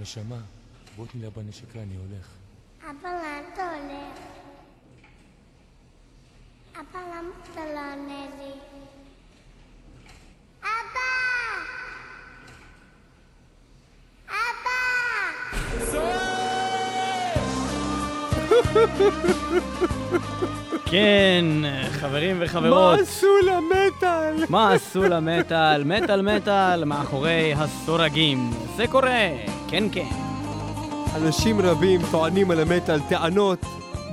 נשמה, בוא תני לה בנשיקה, אני הולך. אבא, לאן אתה הולך? אבא, למה אתה לא עונה לי? אבא! אבא! כן, חברים וחברות. מה עשו למטאל? מה עשו למטאל? מטאל מטאל מאחורי הסורגים. זה קורה, כן כן. אנשים רבים טוענים על המטאל טענות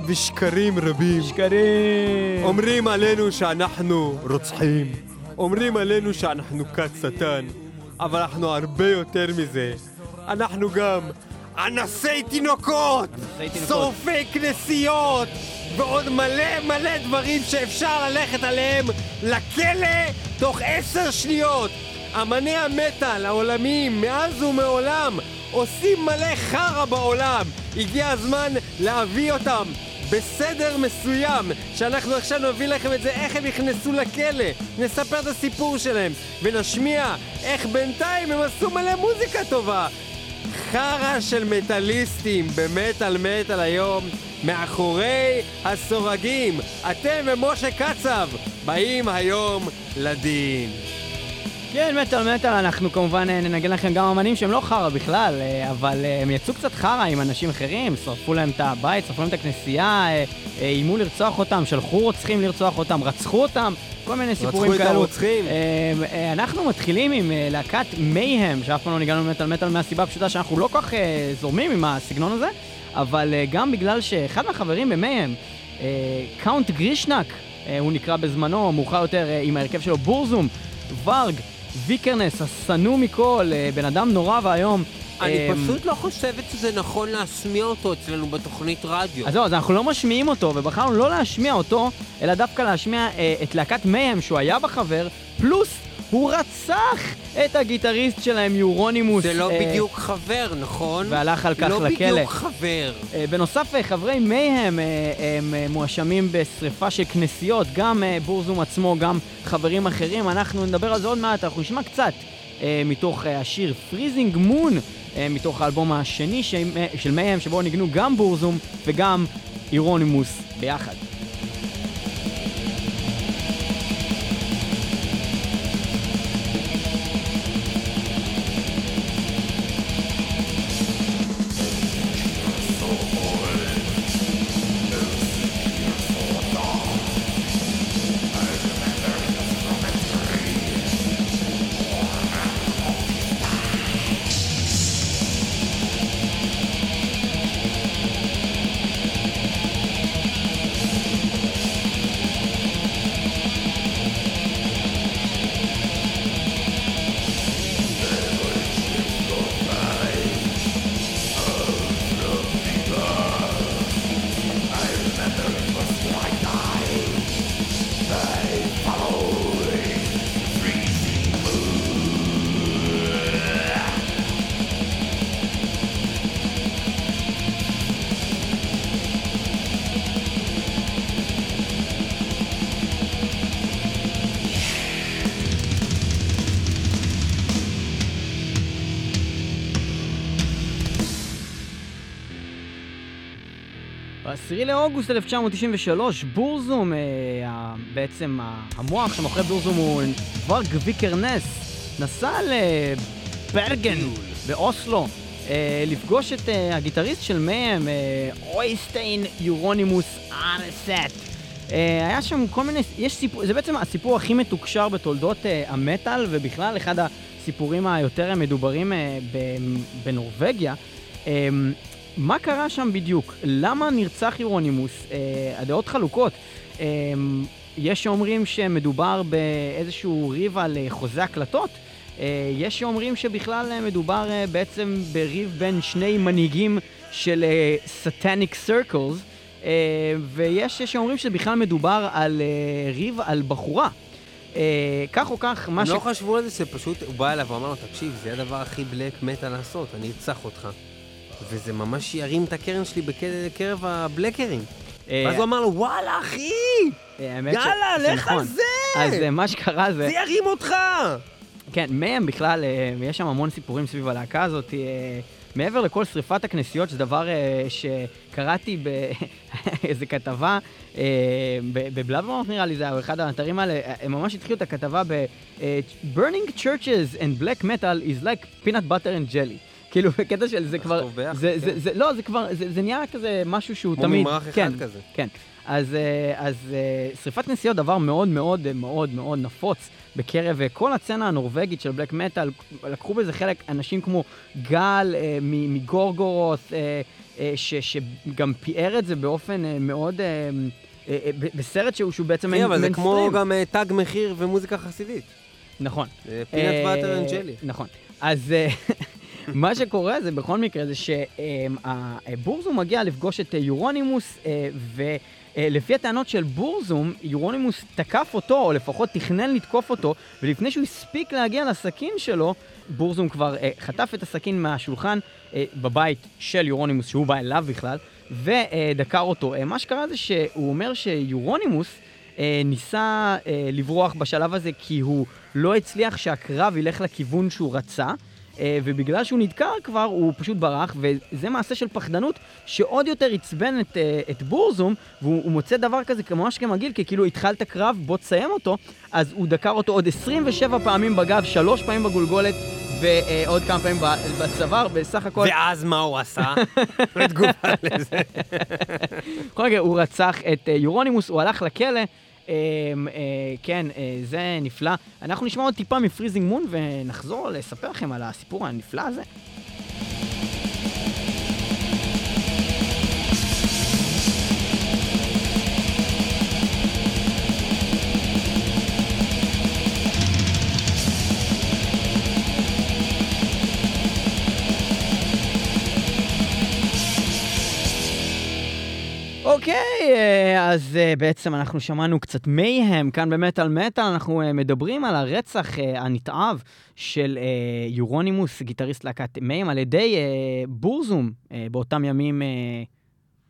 ושקרים רבים. שקרים. אומרים עלינו שאנחנו רוצחים. אומרים עלינו שאנחנו כת שטן. אבל אנחנו הרבה יותר מזה. אנחנו גם אנסי תינוקות! שורפי כנסיות! ועוד מלא מלא דברים שאפשר ללכת עליהם לכלא תוך עשר שניות! אמני המטאל העולמיים מאז ומעולם עושים מלא חרא בעולם! הגיע הזמן להביא אותם בסדר מסוים, שאנחנו עכשיו נביא לכם את זה, איך הם נכנסו לכלא, נספר את הסיפור שלהם, ונשמיע איך בינתיים הם עשו מלא מוזיקה טובה. חרא של מטאליסטים במטאל מטאל היום, מאחורי הסורגים. אתם ומשה קצב באים היום לדין. כן, מטאל מטאל, אנחנו כמובן אה, ננגן לכם גם אמנים שהם לא חרא בכלל, אה, אבל אה, הם יצאו קצת חרא עם אנשים אחרים, שרפו להם את הבית, שרפו להם את הכנסייה, איימו לרצוח אותם, שלחו רוצחים לרצוח אותם, רצחו אותם, כל מיני סיפורים רצחו את כאלו. הרוצחים. אנחנו מתחילים עם להקת מייהם, שאף פעם לא ניגענו במטאל מטאל מהסיבה הפשוטה שאנחנו לא כל כך זורמים עם הסגנון הזה, אבל גם בגלל שאחד מהחברים ב Mayhem, Count Grishnackh, הוא נקרא בזמנו, מאוחר יותר עם ההרכב שלו Burzum, Varg, Vikernes, השנוא מכל, אה, בן אדם נורא ואיום. אני אה, פשוט לא חושבת שזה נכון להשמיע אותו אצלנו בתוכנית רדיו. אז זהו, אז אנחנו לא משמיעים אותו, ובחרנו לא להשמיע אותו, אלא דווקא להשמיע אה, את להקת Mayhem, שהוא היה בה חבר, פלוס הוא רצח את הגיטריסט שלהם, Euronymous. זה לא אה, בדיוק חבר, נכון? והלך על כך לא לכלא. בדיוק חבר. אה, בנוסף, אה, חברי Mayhem אה, הם אה, מואשמים בשריפה של כנסיות, גם אה, Burzum עצמו, גם חברים אחרים. אנחנו נדבר על זה עוד מעט, אנחנו נשמע קצת אה, מתוך אה, השיר Freezing Moon, אה, מתוך האלבום השני של, אה, של Mayhem, שבו ניגנו גם Burzum וגם Euronymous ביחד. ב-10 לאוגוסט 1993, בורזום, אה, בעצם המוח שמאחורי בורזום הוא ורג ויקרנס, נסע לברגן באוסלו אה, לפגוש את אה, הגיטריסט של מהם, אה, אויסטיין יורונימוס ארסט. אה, היה שם כל מיני, יש סיפור, זה בעצם הסיפור הכי מתוקשר בתולדות אה, המטאל, ובכלל אחד הסיפורים היותר מדוברים אה, בנורבגיה. אה, מה קרה שם בדיוק? למה נרצח Euronymous? אה, הדעות חלוקות. אה, יש שאומרים שמדובר באיזשהו ריב על אה, חוזה הקלטות. אה, יש שאומרים שבכלל אה, מדובר אה, בעצם בריב בין שני מנהיגים של Satanic Circles, ויש שאומרים שבכלל מדובר על אה, ריב על בחורה. אה, כך או כך, מה הם ש... לא חשבו על זה שפשוט הוא בא אליו ואמר לו, תקשיב, זה הדבר הכי בלק מטה לעשות, אני ארצח אותך. וזה ממש ירים את הקרן שלי בקרב הבלקרים. אה, ואז הוא אמר לו, וואלה, אחי! אה, יאללה, לך על נכון. זה! אז אה, מה שקרה זה... זה ירים אותך! כן, מהם בכלל, יש שם המון סיפורים סביב הלהקה הזאת. מעבר לכל שריפת הכנסיות, שזה דבר שקראתי באיזה כתבה, ב- בבלאברמארט נראה לי זה היה, אחד האתרים האלה, הם ממש התחילו את הכתבה ב- Burning churches and black metal is like peanut butter and jelly. כאילו, בקטע של זה כבר, זה, כן. זה, זה, לא, זה כבר, זה, זה נהיה כזה משהו שהוא כמו תמיד, ממרח אחד כן, כזה. כן. אז, אה, אז אה, שריפת כנסיות דבר מאוד מאוד אה, מאוד מאוד נפוץ בקרב כל הצצנה הנורבגית של בלק מטאל. לקחו בזה חלק אנשים כמו גל מגורגורוס, ש, שגם פיאר את זה באופן מאוד... בסרט שהוא, שהוא בעצם כן, אבל זה כמו מיינסטרים. גם תג מחיר ומוזיקה חסידית. נכון. Peanut אה, butter and jelly. נכון. אז מה שקורה זה בכל מקרה זה ש Burzum מגיע לפגוש את אה, Euronymous, אה, ולפי הטענות של Burzum, Euronymous תקף אותו, או לפחות תכנן לתקוף אותו, ולפני שהוא הספיק להגיע לסכין שלו, Burzum כבר אה, חטף את הסכין מהשולחן אה, בבית של Euronymous, שהוא בא אליו בכלל, ודקר אותו. אה, מה שקרה זה שהוא אומר שיורונימוס אה, ניסה אה, לברוח בשלב הזה כי הוא לא הצליח שהקרב ילך לכיוון שהוא רצה, אה, ובגלל שהוא נדקר כבר, הוא פשוט ברח, וזה מעשה של פחדנות שעוד יותר עצבן את, אה, את בורזום, והוא הוא מוצא דבר כזה ממש כמגעיל, כי כאילו התחלת קרב, בוא תסיים אותו, אז הוא דקר אותו עוד 27 פעמים בגב, שלוש פעמים בגולגולת, ועוד כמה פעמים בצוואר, בסך הכל... ואז מה הוא עשה? בתגובה לזה. בכל מקרה, הוא רצח את אה, יורונימוס, הוא הלך לכלא. אה, אה, כן, אה, זה נפלא. אנחנו נשמע עוד טיפה מפריזינג מון ונחזור לספר לכם על הסיפור הנפלא הזה. אוקיי, אה, אז אה, בעצם אנחנו שמענו קצת Mayhem כאן במטאל מטאל, אנחנו אה, מדברים על הרצח הנתעב של יורונימוס, גיטריסט להקת Mayhem, על ידי Burzum, באותם ימים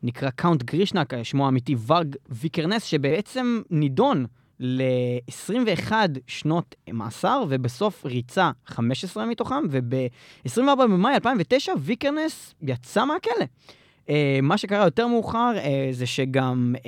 נקרא Count Grishnackh, שמו האמיתי ורג ויקרנס, שבעצם נידון ל-21 שנות מאסר, ובסוף ריצה 15 מתוכם, וב-24 במאי 2009 ויקרנס יצא מהכלא. Uh, מה שקרה יותר מאוחר uh, זה שגם uh,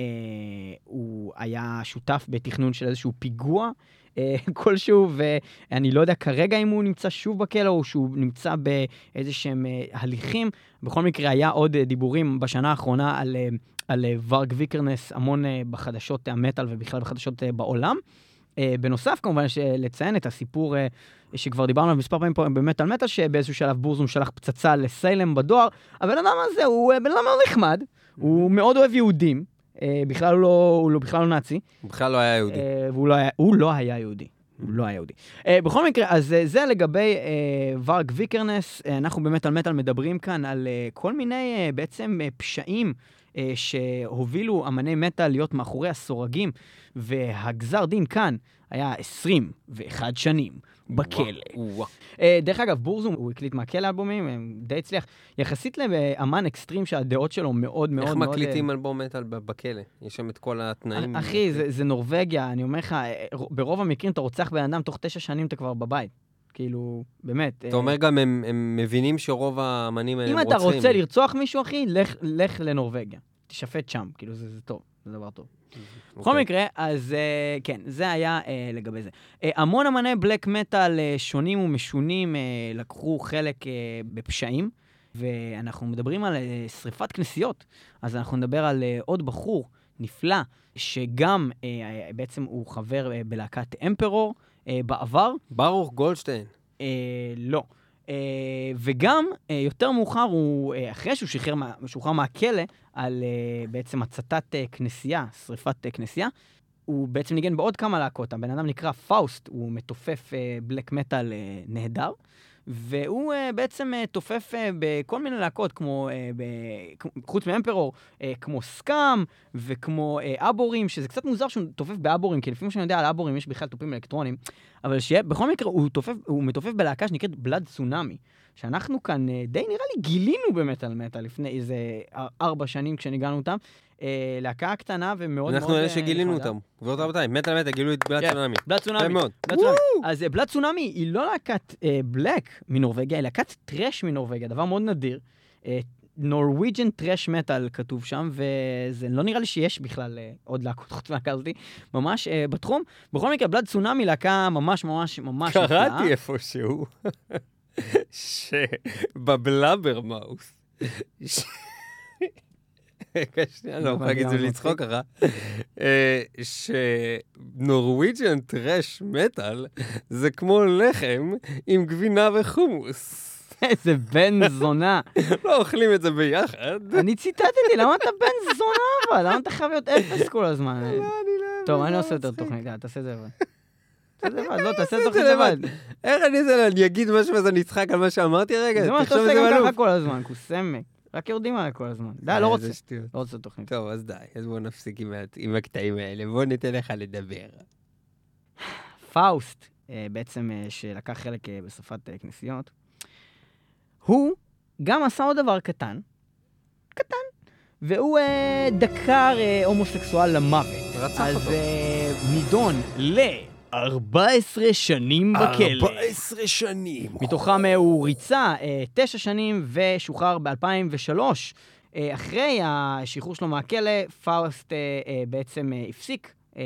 הוא היה שותף בתכנון של איזשהו פיגוע uh, כלשהו, ואני לא יודע כרגע אם הוא נמצא שוב בכלא או שהוא נמצא באיזה שהם הליכים. בכל מקרה, היה עוד uh, דיבורים בשנה האחרונה על, uh, על uh, ורג ויקרנס, המון uh, בחדשות המטאל ובכלל בחדשות uh, בעולם. Uh, בנוסף, כמובן, יש לציין את הסיפור uh, שכבר דיברנו עליו מספר פעמים פה במטאל מטאל, שבאיזשהו שלב בורזום שלח פצצה לסיילם בדואר. הבן אדם הזה הוא uh, בן אדם מאוד נחמד, הוא מאוד אוהב יהודים, בכלל הוא לא, הוא לא, בכלל לא נאצי, הוא בכלל לא היה יהודי. אה, והוא לא היה, הוא לא היה יהודי. הוא לא היה יהודי. Uh, בכל מקרה, אז uh, זה לגבי uh, ורג ויקרנס. Uh, אנחנו באמת על מטאל מדברים כאן על uh, כל מיני uh, בעצם uh, פשעים uh, שהובילו אמני מטאל להיות מאחורי הסורגים, והגזר דין כאן היה 21 שנים בכלא. וואו. Uh, דרך אגב, בורזום, הוא הקליט מהכלא אלבומים, די הצליח. יחסית לאמן אקסטרים שהדעות שלו מאוד מאוד איך מאוד... מקליטים אלבום מטאל בכלא? יש שם את כל התנאים. אחי, זה, זה נורווגיה, אני אומר לך, אה, ברוב המקרים אתה רוצח בן אדם, תוך תשע שנים אתה כבר בבית. כאילו, באמת. אתה אומר גם, הם הם מבינים שרוב האמנים האלה אם הם אתה רוצחים. רוצה לרצוח מישהו, אחי, לך, לך לנורווגיה. תשפט שם, כאילו, זה, זה טוב, זה דבר טוב. בכל אוקיי. מקרה, אז אה, כן, זה היה אה, לגבי זה. אה, המון אמני בלק מטאל אה, שונים ומשונים אה, לקחו חלק אה, בפשעים, ואנחנו מדברים על אה, שריפת כנסיות. אז אנחנו נדבר על אה, עוד בחור נפלא, שגם אה, אה, בעצם הוא חבר אה, בלהקת אמפרור אה, בעבר. ברוך גולדשטיין. אה, לא. אה, וגם, אה, יותר מאוחר, הוא, אה, אחרי שהוא שחרר, מה- שוחרר מהכלא על אה, בעצם הצתת אה, כנסייה, שריפת אה, כנסייה, הוא בעצם ניגן בעוד כמה להקות. הבן אדם נקרא פאוסט, הוא מתופף אה, black metal אה, נהדר. והוא אה, בעצם אה, תופף אה, בכל מיני להקות, כמו, אה, ב... חוץ מ Emperor, אה, כמו Scum וכמו אה, Aborym, שזה קצת מוזר שהוא תופף ב Aborym, כי לפעמים שאני יודע על Aborym יש בכלל תופים אלקטרונים, אבל שיהיה, בכל מקרה הוא, תופף, הוא מתופף בלהקה שנקראת Blood Tsunami, שאנחנו כאן אה, די נראה לי גילינו במטאל מטאל לפני איזה אר- ארבע שנים כשניגענו אותם. אה, להקה קטנה ומאוד מאוד... אנחנו אלה אה, שגילינו. אותם. גבירות רבותיי, מטאל מטאל גילו את בלת כן. צונאמי. בלאד צונאמי. אז בלאד צונאמי היא לא להקת בלק מנורבגיה, היא להקת טרש מנורבגיה, דבר מאוד נדיר. נורוויג'ן טרש מטאל כתוב שם, וזה לא נראה לי שיש בכלל אה, עוד להקות חוץ מהלהקה הזאתי, ממש אה, בתחום. בכל מקרה, בלאד צונאמי להקה ממש ממש ממש נפלאה. קראתי איפשהו שבבלאבר מאוס, רגע, שנייה, אני לא יכול להגיד את זה לצחוק ככה, אה, שנורוויג'ן טרש מטאל זה כמו לחם עם גבינה וחומוס. איזה בן זונה. לא אוכלים את זה ביחד. אני ציטטתי, למה אתה בן זונה אבל? למה אתה חייב להיות אפס כל הזמן? אני לא... טוב, אני לא לא עושה יותר. תוכנית, תעשה את זה לבד. תעשה את זה לבד, לא, תעשה את זה לבד. איך אני זה, אני אגיד משהו ואז אני אצחק על מה שאמרתי רגע? זה מה שאתה עושה גם. ככה כל הזמן, קוסמק. רק יורדים עליי כל הזמן. די, לא אה, רוצה. לא רוצה תוכנית. טוב, אז די, אז בואו נפסיק עם הקטעים האלה, בואו ניתן לך לדבר. פאוסט, אה, בעצם, אה, שלקח חלק בשריפת כנסיות, הוא גם עשה עוד דבר קטן, קטן, והוא דקר הומוסקסואל למוות. רצח אז אותו. אה, נידון ל-14 שנים בכלא. 14 שנים. מתוכם אה, הוא ריצה אה, תשע שנים ושוחרר ב-2003. אה, אחרי השחרור שלו מהכלא, פאוסט אה, אה, בעצם אה, הפסיק. אה,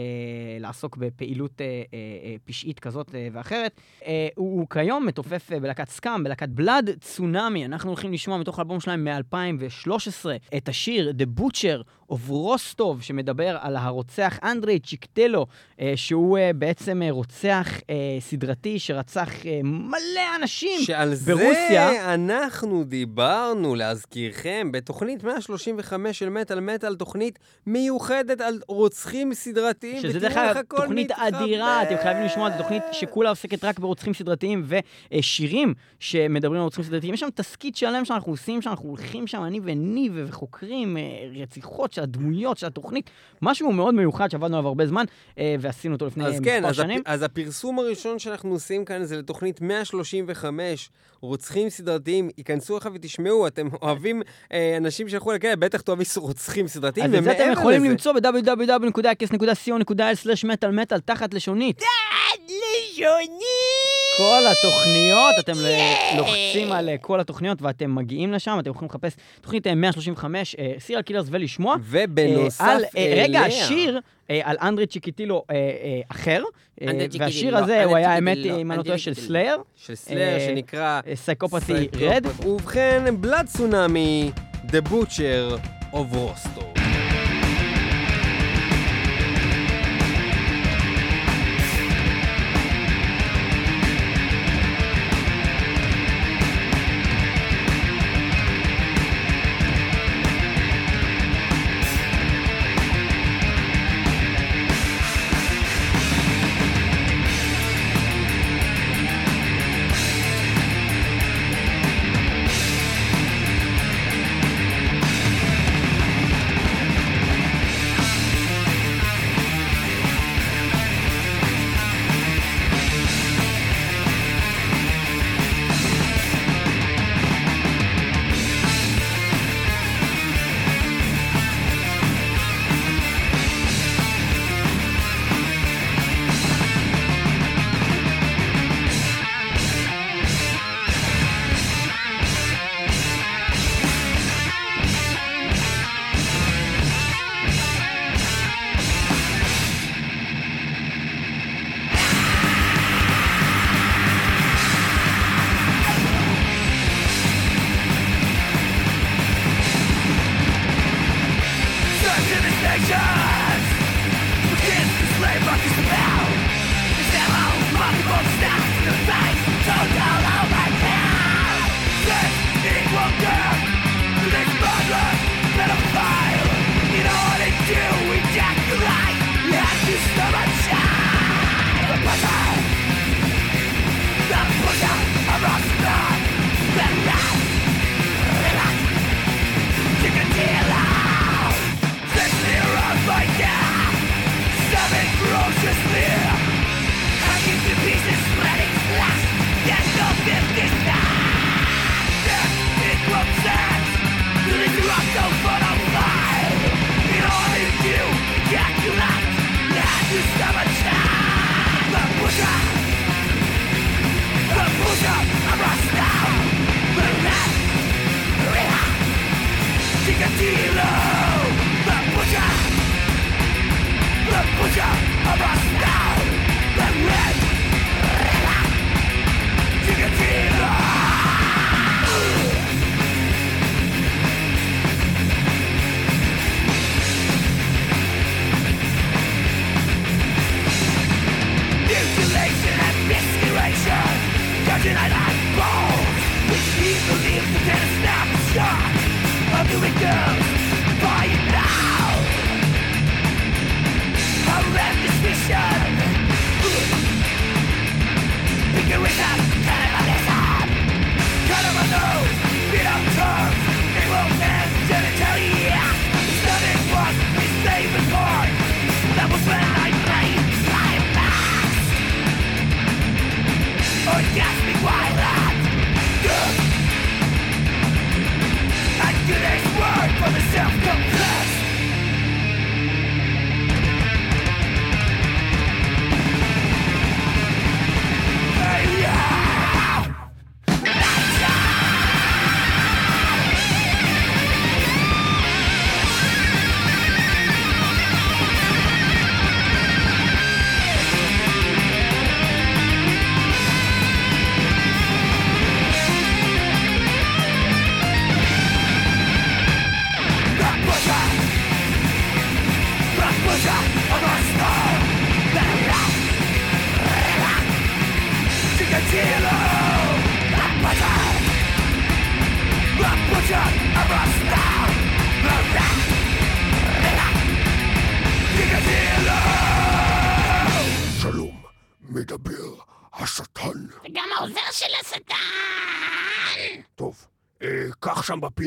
לעסוק בפעילות אה, אה, אה, פשעית כזאת אה, ואחרת. אה, הוא, כיום מתופף אה, בלהקת Scum, בלהקת Blood Tsunami. אנחנו הולכים לשמוע מתוך האלבום שלהם מ-2013 את השיר The Butcher of רוסטוב, שמדבר על הרוצח אנדרי צ'יקטלו, אה, שהוא אה, בעצם אה, רוצח אה, סדרתי שרצח אה, מלא אנשים שעל ברוסיה. זה אנחנו דיברנו, להזכירכם, בתוכנית 135 של מטאל מטאל, תוכנית מיוחדת על רוצחים סדרתיים. שזה דרך אגב תוכנית מתחבר. אדירה, אתם חייבים לשמוע, זו תוכנית שכולה עוסקת רק ברוצחים סדרתיים ושירים שמדברים על רוצחים סדרתיים. יש שם תסכית שלם שאנחנו עושים, שאנחנו הולכים שם, אני וניב, וחוקרים אה, רציחות של הדמויות של התוכנית. משהו מאוד מיוחד שעבדנו עליו הרבה זמן, אה, ועשינו אותו לפני אז מספר כן, אז, שנים. הפ... אז הפרסום הראשון שאנחנו עושים כאן זה לתוכנית 135, רוצחים סדרתיים. ייכנסו לך ותשמעו, אתם אוהבים אה, אנשים שהלכו לכלא, בטח תאהבי רוצחים סדרתיים, אז את זה אתם ומעבר יכולים לזה- למצוא ב-www.kס.co.il/מטאל מטאל תחת לשונית. כל התוכניות, אתם לוחצים על אה, כל התוכניות ואתם מגיעים לשם, אתם יכולים לחפש תוכנית אה, 135, serial killers ולשמוע. ובנוסף אה, על, אה, רגע, אליה- השיר אה, על אנדרי צ'יקטילו אה, אה, אחר, אה, והשיר הזה הוא היה, האמת, אם אני לא טועה, של. Slayer, של Slayer, אה, שנקרא... Psychopathy Red. ובכן, Blood Tsunami, The Butcher of Rostov.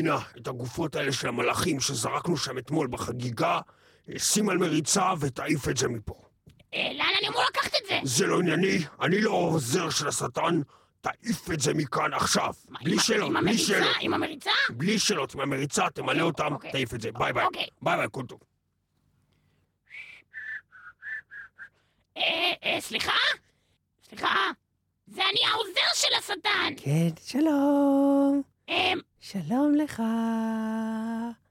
בפינה את הגופות האלה של המלאכים שזרקנו שם אתמול בחגיגה, שים על מריצה ותעיף את זה מפה. אה, לאן אני אמור לקחת את זה? זה לא ענייני, אני לא העוזר של השטן, תעיף את זה מכאן עכשיו. מה, בלי שאלות, בלי המריצה? שאלות. עם המריצה? בלי שאלות, עם המריצה, תמלא אותם, אוקיי. תעיף את זה. ביי ביי. אוקיי. ביי ביי, כל טוב. אה, אה, סליחה? סליחה? זה אני העוזר של השטן! כן, שלום. שלום לך.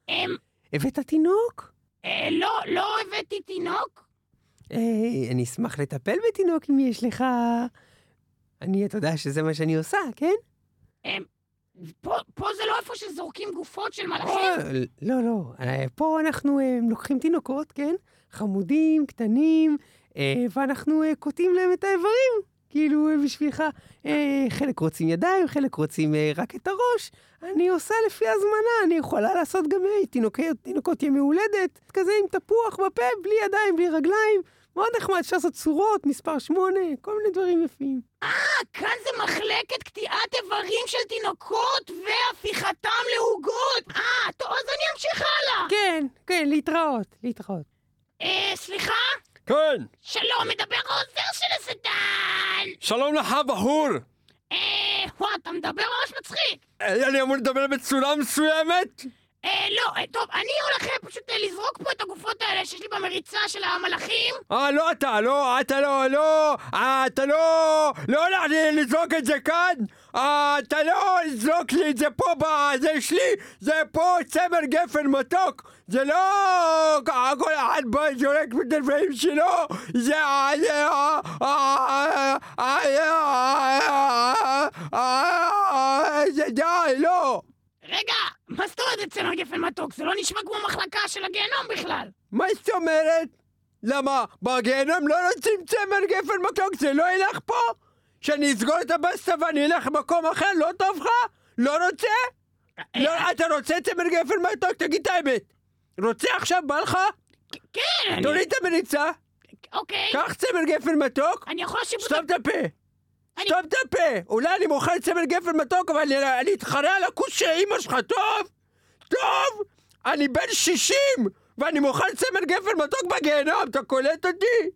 אמ, הבאת תינוק? אה, לא, לא הבאתי תינוק. אה, אני אשמח לטפל בתינוק אם יש לך. אני, אתה יודע שזה מה שאני עושה, כן? אמ, פה, פה זה לא איפה שזורקים גופות של מלאכים? אה, לא, לא. אה, פה אנחנו אה, לוקחים תינוקות, כן? חמודים, קטנים, אה, ואנחנו אה, קוטעים להם את האיברים. כאילו, אה, בשבילך. אה, חלק רוצים ידיים, חלק רוצים אה, רק את הראש. אני עושה לפי הזמנה, אני יכולה לעשות גם אה, תינוקי, תינוקות ימי הולדת, כזה עם תפוח בפה, בלי ידיים, בלי רגליים. מאוד נחמד, אפשר לעשות צורות, מספר שמונה, כל מיני דברים יפים. אה, כאן זה מחלקת קטיעת איברים של תינוקות והפיכתם לעוגות. אה, טוב, אז אני אמשיך הלאה. כן, כן, להתראות, להתראות. אה, סליחה? כן, שלום, מדבר העוזר של השטן. שלום לך, בחור. אה, וואו, אתה מדבר ממש מצחיק. אה, אני אמור לדבר בצורה מסוימת? אה, לא, אה, טוב, אני הולך אה, פשוט אה, לזרוק פה את הגופות האלה שיש לי במריצה של המלאכים. אה, לא אתה, לא, אתה לא, לא, אתה לא, לא הולך לי לזרוק את זה כאן? אה, אתה לא לזרוק לי את זה פה, זה שלי, זה פה צמר גפן מתוק, זה לא כל אחד בא זורק את הדברים שלו, זה... זה, די, לא. רגע, מה זאת אומרת צמר גפן מתוק? זה לא נשמע כמו מחלקה של הגיהנום בכלל. מה זאת אומרת? למה, בגיהנום לא רוצים צמר גפן מתוק, זה לא ילך פה? שאני אסגור את הבסטה ואני אלך למקום אחר, לא טוב לך? לא רוצה? לא, אתה רוצה צמר גפן מתוק? תגיד את האמת. רוצה עכשיו, בא לך? כן. תוריד את המריצה, אוקיי. קח צמר גפן מתוק, אני יכול להשיב סתום את הפה. סתום את הפה. אולי אני מוכר צמר גפן מתוק, אבל אני- אתחרה על הכוס של אמא שלך, טוב? טוב? אני בן 60, ואני מוכר צמר גפן מתוק בגיהנום, אתה קולט אותי?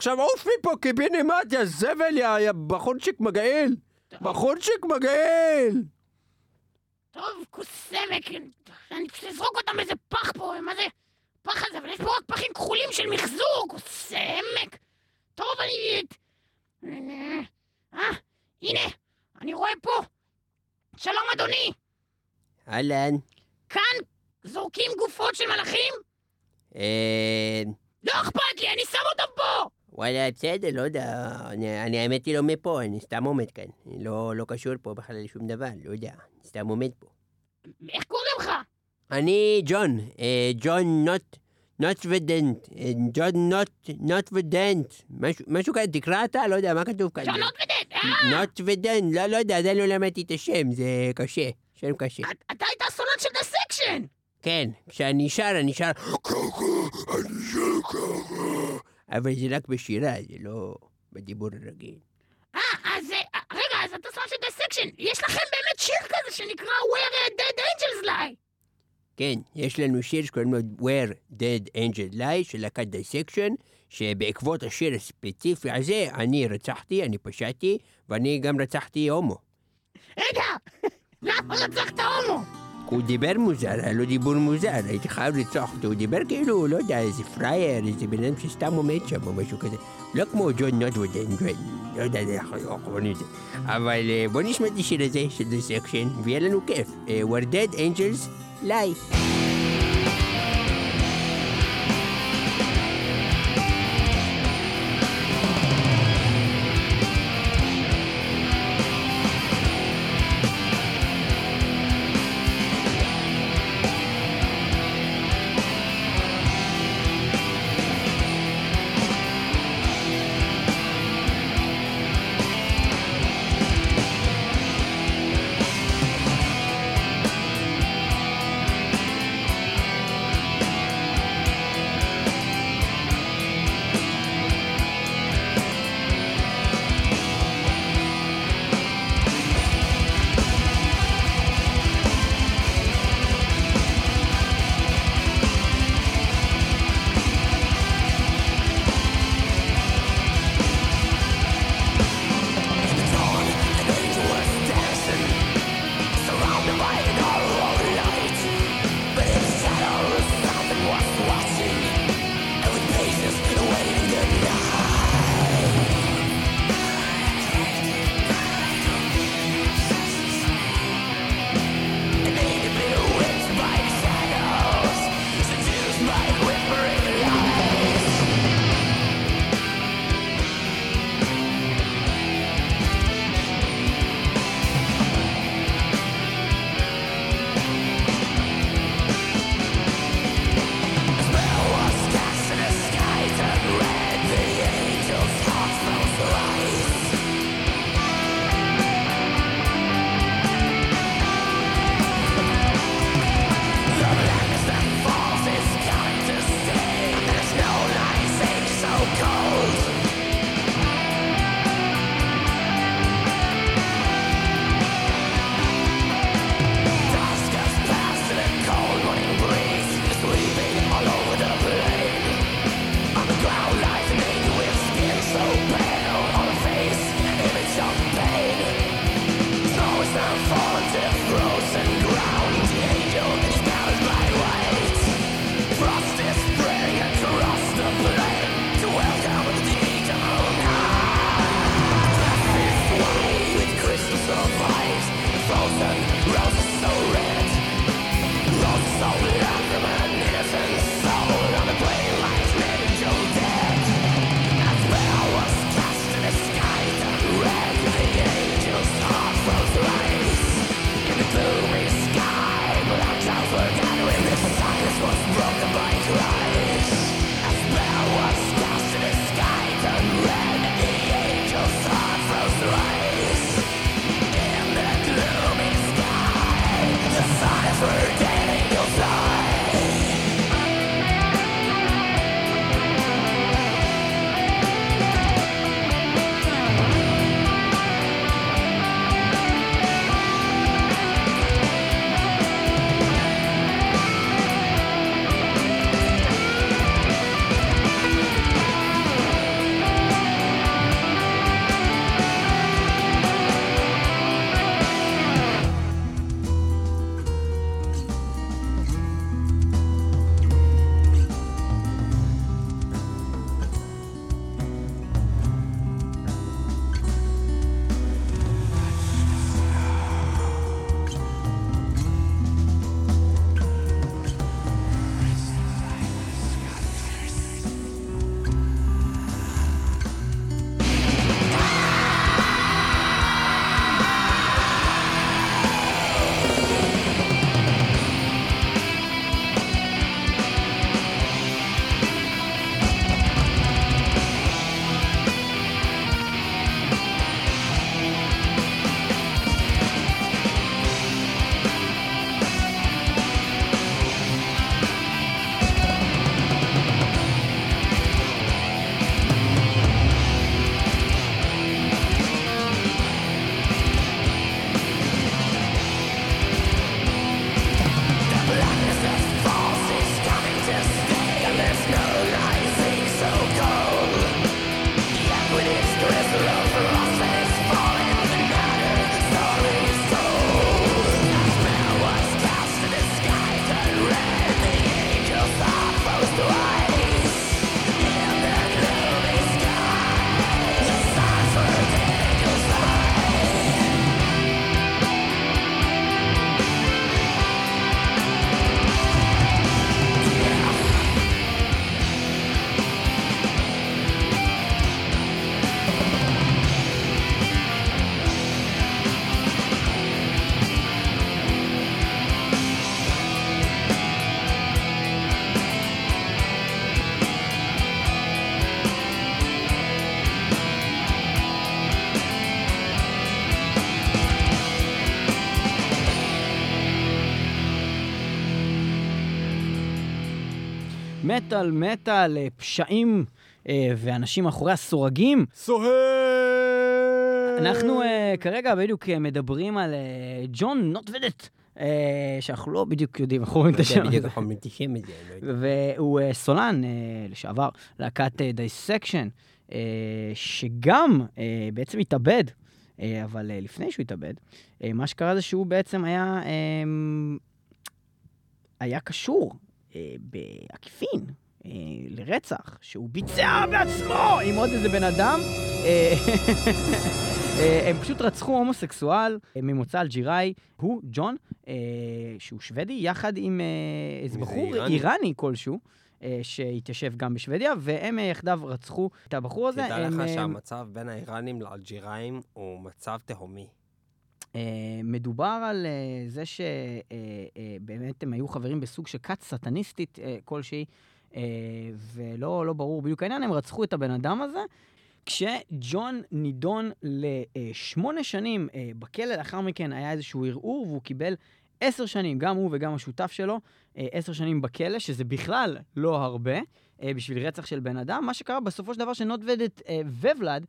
עכשיו עוף מפה קיבינימט, יא זבל, יא בחורצ'יק מגעיל. בחורצ'יק מגעיל. טוב, כוס סמק, אני פשוט אזרוק אותם באיזה פח פה, מה זה פח הזה? אבל יש פה רק פחים כחולים של מחזור, כוס סמק. טוב, אני... אה, הנה, אני רואה פה. שלום אדוני, אהלן. כאן זורקים גופות של מלאכים? אה... לא אכפת לי, אני שם אותם פה! וואלה, בסדר, לא יודע. אני, אני האמת היא לא מפה, אני סתם עומד כאן. אני לא, לא קשור פה בכלל לשום דבר, לא יודע. אני סתם עומד פה. איך קוראים לך? אני ג'ון, אה, ג'ון נוט, נוט ודנט, אה, ג'ון נוט, נוט ודנט, משהו- משהו כזה, תקרא אתה, לא יודע, מה כתוב כאן? שונות ודד, אה! נוט ודנט, לא, לא יודע, עדיין לא למדתי את השם, זה קשה, שם קשה. את- אתה היית הסולן של Dissection! כן, כשאני שר, אני שר, ככה, אני שר ככה. אבל זה רק בשירה, זה לא בדיבור הרגיל. אה, אז... רגע, אז אתה סולן של Dissection. יש לכם באמת שיר כזה שנקרא Where Dead Angels Lie. כן, יש לנו שיר שקוראים לו Where Dead Angel Lie של להקת Dissection, שבעקבות השיר הספציפי הזה, אני רצחתי, אני פשעתי, ואני גם רצחתי הומו. רגע, למה רצחת הומו? הוא דיבר מוזר, היה לו דיבור מוזר, הייתי חייב לרצוח אותו, הוא דיבר כאילו, לא יודע, איזה פראייר, איזה בן אדם שסתם עומד שם או משהו כזה. לא כמו ג'ון נוטוודן, לא יודע איך אנחנו קוראים לזה. אבל אה, בוא נשמע את השיר מטאל מטאל, אה, פשעים אה, ואנשים מאחורי הסורגים. סוהר! אנחנו אה, כרגע בדיוק מדברים על ג'ון נוטוודט, שאנחנו לא בדיוק יודעים איך אומרים את השם. בדיוק אנחנו מתישים את זה, לא. והוא סולן לשעבר, להקת Dissection, שגם בעצם התאבד, אבל לפני שהוא התאבד, מה שקרה זה שהוא בעצם היה, היה קשור בעקיפין. אה, לרצח שהוא ביצע בעצמו עם עוד איזה בן אדם. אה, אה, הם פשוט רצחו הומוסקסואל אה, ממוצא אלג'יראי, הוא, ג'ון, אה, שהוא שוודי, יחד עם אה, איזה בחור איראני? איראני כלשהו, אה, שהתיישב גם בשוודיה, והם אה, יחדיו רצחו את הבחור הזה. תדע הם, לך אה, שהמצב בין האיראנים לאלג'יראים הוא מצב תהומי. אה, מדובר על אה, זה שבאמת הם היו חברים בסוג של כת סטניסטית אה, כלשהי, אה, ולא לא ברור בדיוק העניין, הם רצחו את הבן אדם הזה. כשג'ון נידון לשמונה שנים אה, בכלא, לאחר מכן היה איזשהו ערעור והוא קיבל עשר שנים, גם הוא וגם השותף שלו, אה, עשר שנים בכלא, שזה בכלל לא הרבה אה, בשביל רצח של בן אדם. מה שקרה בסופו של דבר שנוטוודט אה, וולד, אה,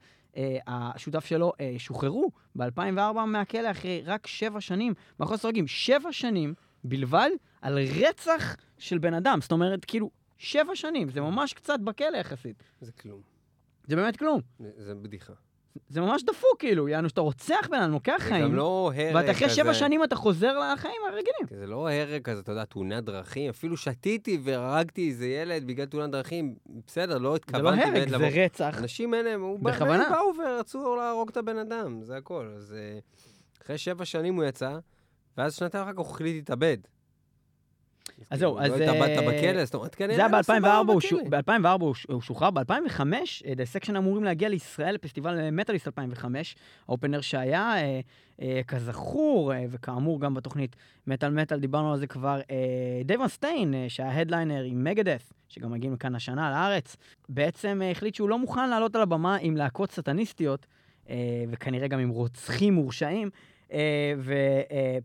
השותף שלו, אה, שוחררו ב-2004 מהכלא אחרי רק שבע שנים, מאחורי סורגים, שבע שנים בלבד על רצח של בן אדם. זאת אומרת, כאילו, שבע שנים, זה ממש קצת בכלא יחסית. זה כלום. זה באמת כלום. זה- זה בדיחה. זה ממש דפוק, כאילו, יענו שאתה רוצח בן אדם, לוקח זה חיים, גם לא הרג ואתה אחרי שבע כזה- שנים אתה חוזר לחיים הרגילים. זה לא הרג כזה, אתה יודע, תאונת דרכים. אפילו שתיתי והרגתי איזה ילד בגלל תאונת דרכים, בסדר, לא זה לא התכוונתי הרג, זה לבוא. רצח. האנשים האלה, הוא בא- בכוונה. הם באו ורצו להרוג את הבן אדם, זה הכל. אז אה, אחרי שבע שנים הוא יצא, ואז שנתיים אחר כך הוא החליט להתאבד. אז זהו, כאילו, אז, לא התאבדת אה, בכלא, זאת אומרת, כנראה... זה היה לא סבבה ב-2004, הוא, בכלא. ש... ב-2004 הוא, ש... הוא שוחרר, ב-2005, Dissection אמורים להגיע לישראל לפסטיבל מטאליסט 2005, ה opener שהיה, אה, אה, כזכור, אה, וכאמור גם בתוכנית מטאל מטאל, דיברנו על זה כבר, אה, דייב מסטיין, אה, שהיה ה headliner עם Megadeth, שגם מגיעים לכאן השנה לארץ, בעצם אה, החליט שהוא לא מוכן לעלות על הבמה עם להקות סטניסטיות, אה, וכנראה גם עם רוצחים מורשעים, אה,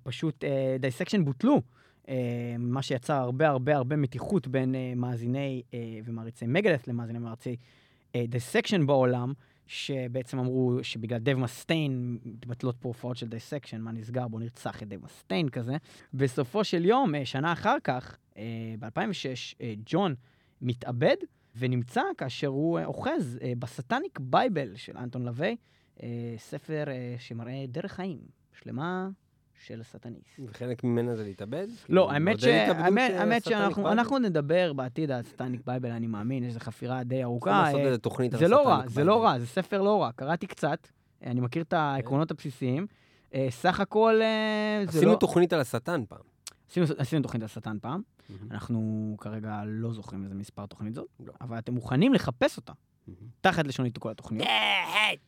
ופשוט אה, Dissection בוטלו. אה, מה שיצר הרבה הרבה הרבה מתיחות בין אה, מאזיני אה, ומעריצי Megadeth למאזיני ומעריצי Dissection בעולם, שבעצם אמרו שבגלל דייב מסטיין מתבטלות פה הופעות של Dissection, מה נסגר, בוא נרצח את דייב מסטיין כזה. בסופו של יום, שנה אחר כך, אה, ב-2006, אה, ג'ון מתאבד ונמצא כאשר הוא אוחז ב Satanic Bible של אנטון אה, ספר אה, שמראה דרך חיים שלמה של סטניסט. וחלק ממנה זה להתאבד? לא, כאילו, האמת, ש... האמת, אה, האמת Satanic שאנחנו Bible? אנחנו נדבר בעתיד על Satanic Bible, אני מאמין, יש לזה חפירה די ארוכה. לעשות אה, איזה תוכנית על זה לא רע, Satanic זה לא Bible. רע, זה ספר לא רע. קראתי קצת, אה, אני מכיר את העקרונות הבסיסיים. אה, סך הכל, אה, זה עשינו לא... תוכנית על השטן פעם. עשינו- עשינו תוכנית על שטן פעם. אנחנו כרגע לא זוכרים איזה מספר תוכנית זאת, לא. אבל אתם מוכנים לחפש אותה. תחת לשונית כל התוכניות.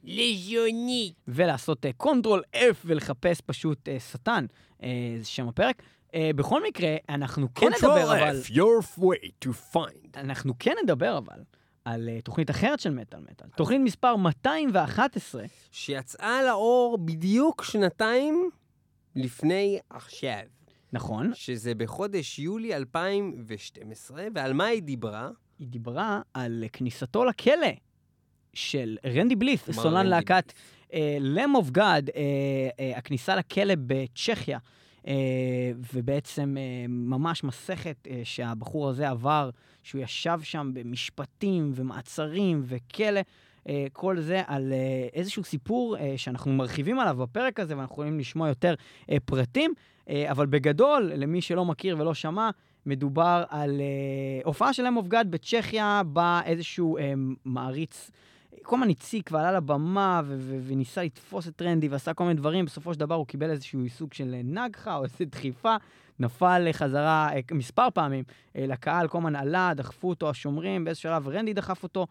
לשונית. ולעשות control F ולחפש פשוט אה, שטן, אה, זה שם הפרק. אה, בכל מקרה, אנחנו כן נדבר אבל... Control F, your way to find. אנחנו כן נדבר אבל על uh, תוכנית אחרת של מטאל מטאל. תוכנית מספר 211, שיצאה לאור בדיוק שנתיים לפני עכשיו. נכון, שזה בחודש יולי 2012, ועל מה היא דיברה? היא דיברה על כניסתו לכלא של רנדי בליף, סולן להקת לם אוף גאד, הכניסה לכלא בצ'כיה. Uh, ובעצם uh, ממש מסכת uh, שהבחור הזה עבר, שהוא ישב שם במשפטים ומעצרים וכלא, uh, כל זה על uh, איזשהו סיפור uh, שאנחנו מרחיבים עליו בפרק הזה, ואנחנו יכולים לשמוע יותר uh, פרטים, uh, אבל בגדול, למי שלא מכיר ולא שמע, מדובר על uh, הופעה של אוף גאד בצ'כיה, בה איזשהו uh, מעריץ, כל הזמן הציק ועלה לבמה ו- ו- וניסה לתפוס את טרנדי ועשה כל מיני דברים, בסופו של דבר הוא קיבל איזשהו סוג של אה, נגחה או איזו דחיפה, נפל חזרה אה, מספר פעמים אה, לקהל, כל הזמן עלה, דחפו אותו השומרים, באיזשהו שלב רנדי דחף אותו,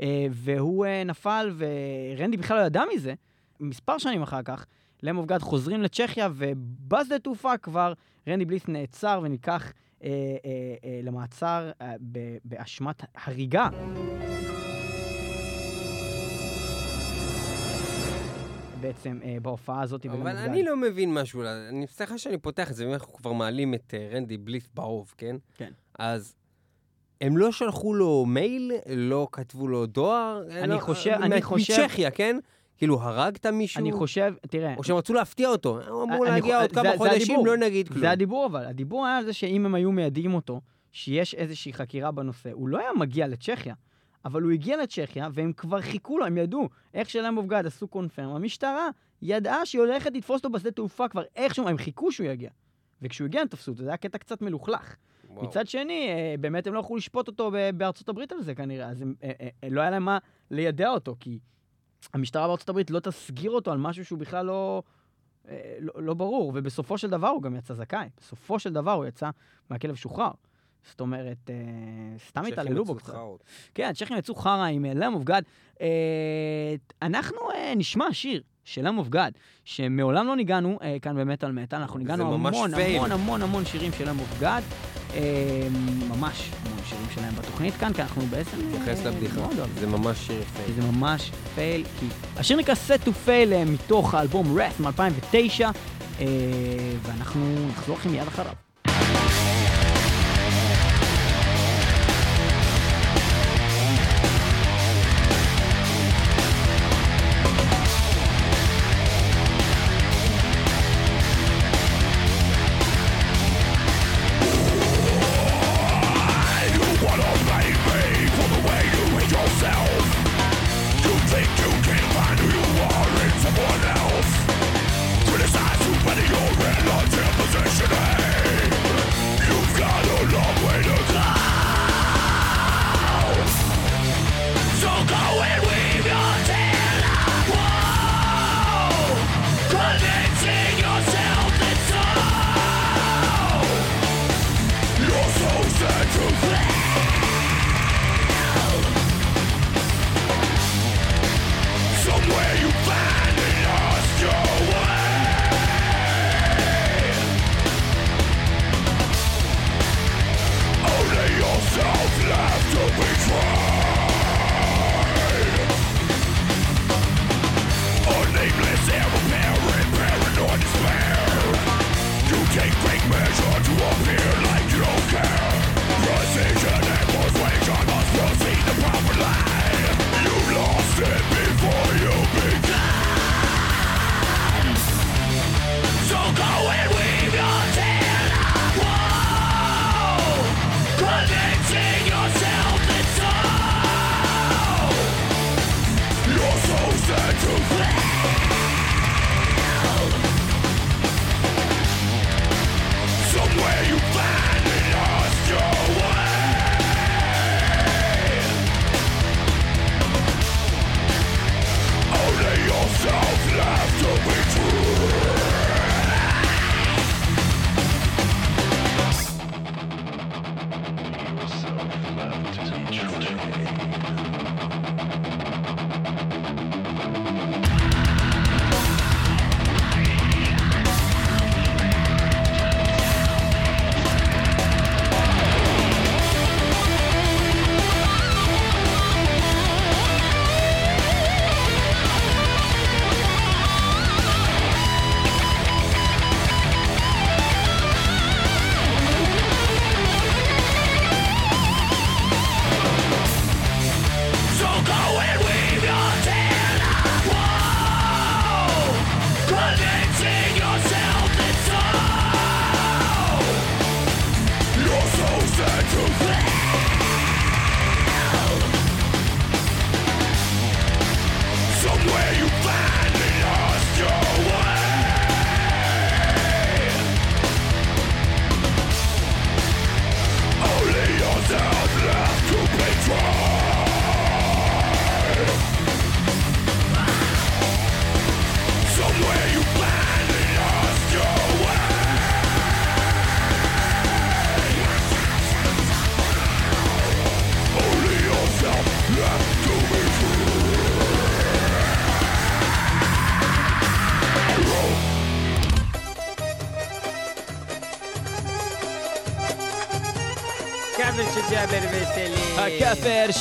אה, והוא אה, נפל, ורנדי בכלל לא ידע מזה. מספר שנים אחר כך, גאד חוזרים לצ'כיה, ובשדה תעופה כבר רנדי בליס נעצר אה, אה, אה, למעצר אה, ב- באשמת הריגה. בעצם אה, בהופעה הזאת. אבל אני. לא מבין משהו, אני סליחה שאני פותח את זה, ואנחנו כבר מעלים את אה, רנדי בליף באוב, כן? כן. אז הם לא שלחו לו מייל, לא כתבו לו דואר. אני לא- חושב- אה, אני חושב- מצ'כיה, כן? כאילו, הרגת מישהו? אני חושב, תראה, או שהם רצו להפתיע אותו. אמור אני להגיע עוד כמה חודשים. לא נגיד כלום. זה הדיבור אבל, הדיבור היה על זה שאם הם היו מיידעים אותו, שיש איזושהי חקירה בנושא, הוא לא היה מגיע לצ'כיה, אבל הוא הגיע לצ'כיה והם כבר חיכו לו, הם ידעו, איך שלהם אובגד עשו קונפרם, המשטרה ידעה שהיא הולכת לתפוס אותו בשדה תעופה כבר איכשהו, הם חיכו שהוא יגיע. וכשהוא הגיע הם תפסו אותו, זה היה קטע קצת מלוכלך. וואו. מצד שני, אה, באמת הם לא יכלו לשפוט אותו בארצות הברית על זה כנראה, אז הם, אה, אה, לא היה להם מה לידע אותו, כי המשטרה בארצות הברית לא תסגיר אותו על משהו שהוא בכלל לא, אה, לא, לא ברור, ובסופו של דבר הוא גם יצא זכאי. בסופו של דבר הוא יצא מהכלא ושוחרר. זאת אומרת, אה, סתם התעללו בו יצאו קצת. כן, הצ'כים יצאו חרא עם Lamb of God. אנחנו אה, נשמע שיר של Lamb of God, שמעולם לא ניגנו אה, כאן במטאל מטאל, אנחנו ניגנו המון פייל. המון המון המון שירים של Lamb of God. ממש המון שירים שלהם בתוכנית כאן, כי אנחנו בעצם... תתייחס אה, לבדיחה. זה ממש שיר כי יפה. זה ממש פייל, כי השיר נקרא Set to Fail אה, מתוך האלבום רף מ-2009, אה, ואנחנו נחזור לכם מיד אחריו.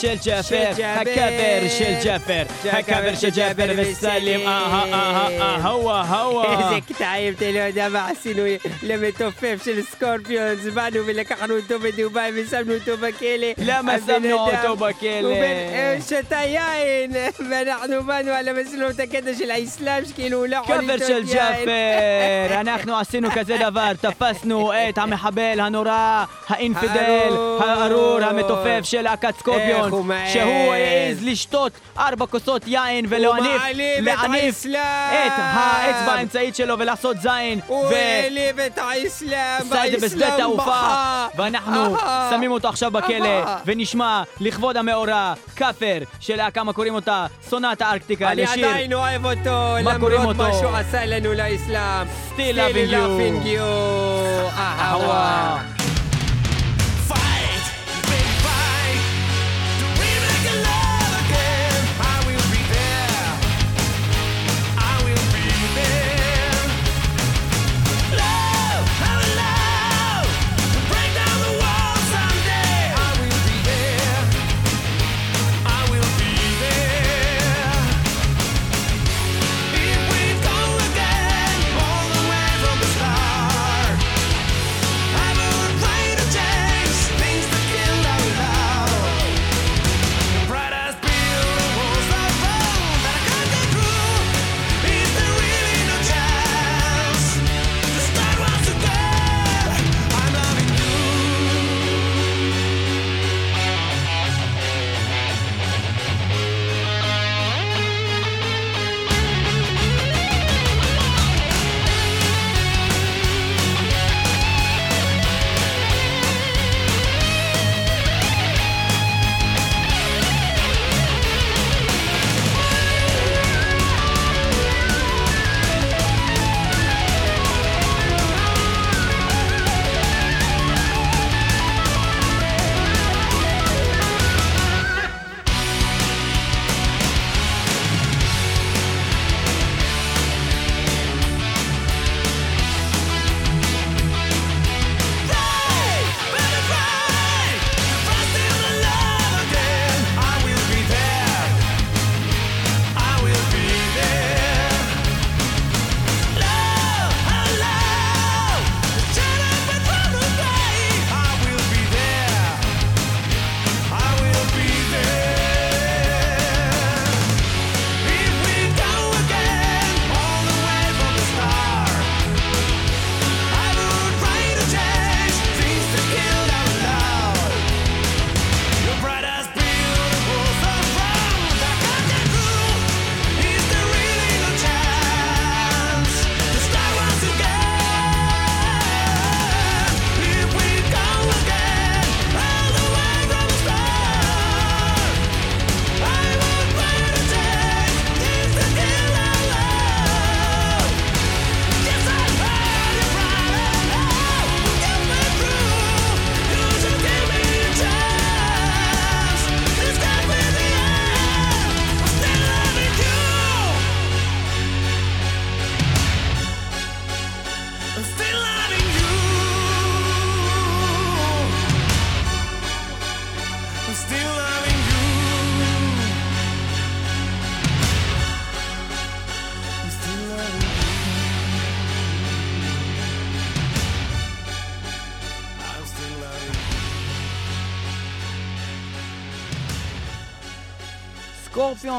של ג'אפר, של. הכאפר של ג'אפר, הכאפר של ג'אפר וסלים, אהה אהה אהה הווה. איזה קטעים, אתה לא יודע מה עשינו למתופף של סקורפיונס, באנו ולקחנו אותו בדובאי ושמנו אותו בכלא. למה שמנו אותו בכלא? הוא אה, שתה יין, ואנחנו באנו על המסלול הקטע של האסלאם, שכאילו הוא לא יכול לשתות של יין. ג'אפר, אנחנו עשינו כזה דבר, תפסנו את המחבל הנורא, ה infidel, הארור. המתופף של להקת איך הוא מעז. שהוא העז לשתות ארבע כוסות יין ולהניף, את האצבע האמצעית שלו ולעשות זין, הוא העליב את האסלאם, והאסלאם בכה. ואנחנו. שמים אותו עכשיו בכלא. ונשמע לכבוד המאורע, כאפר, שלהקה קוראים אותה סונת הארקטיקה, אני לשיר עדיין אוהב אותו, מה למרות מה? שהוא עשה לנו לאסלאם. Still loving you. loving you. אהבה.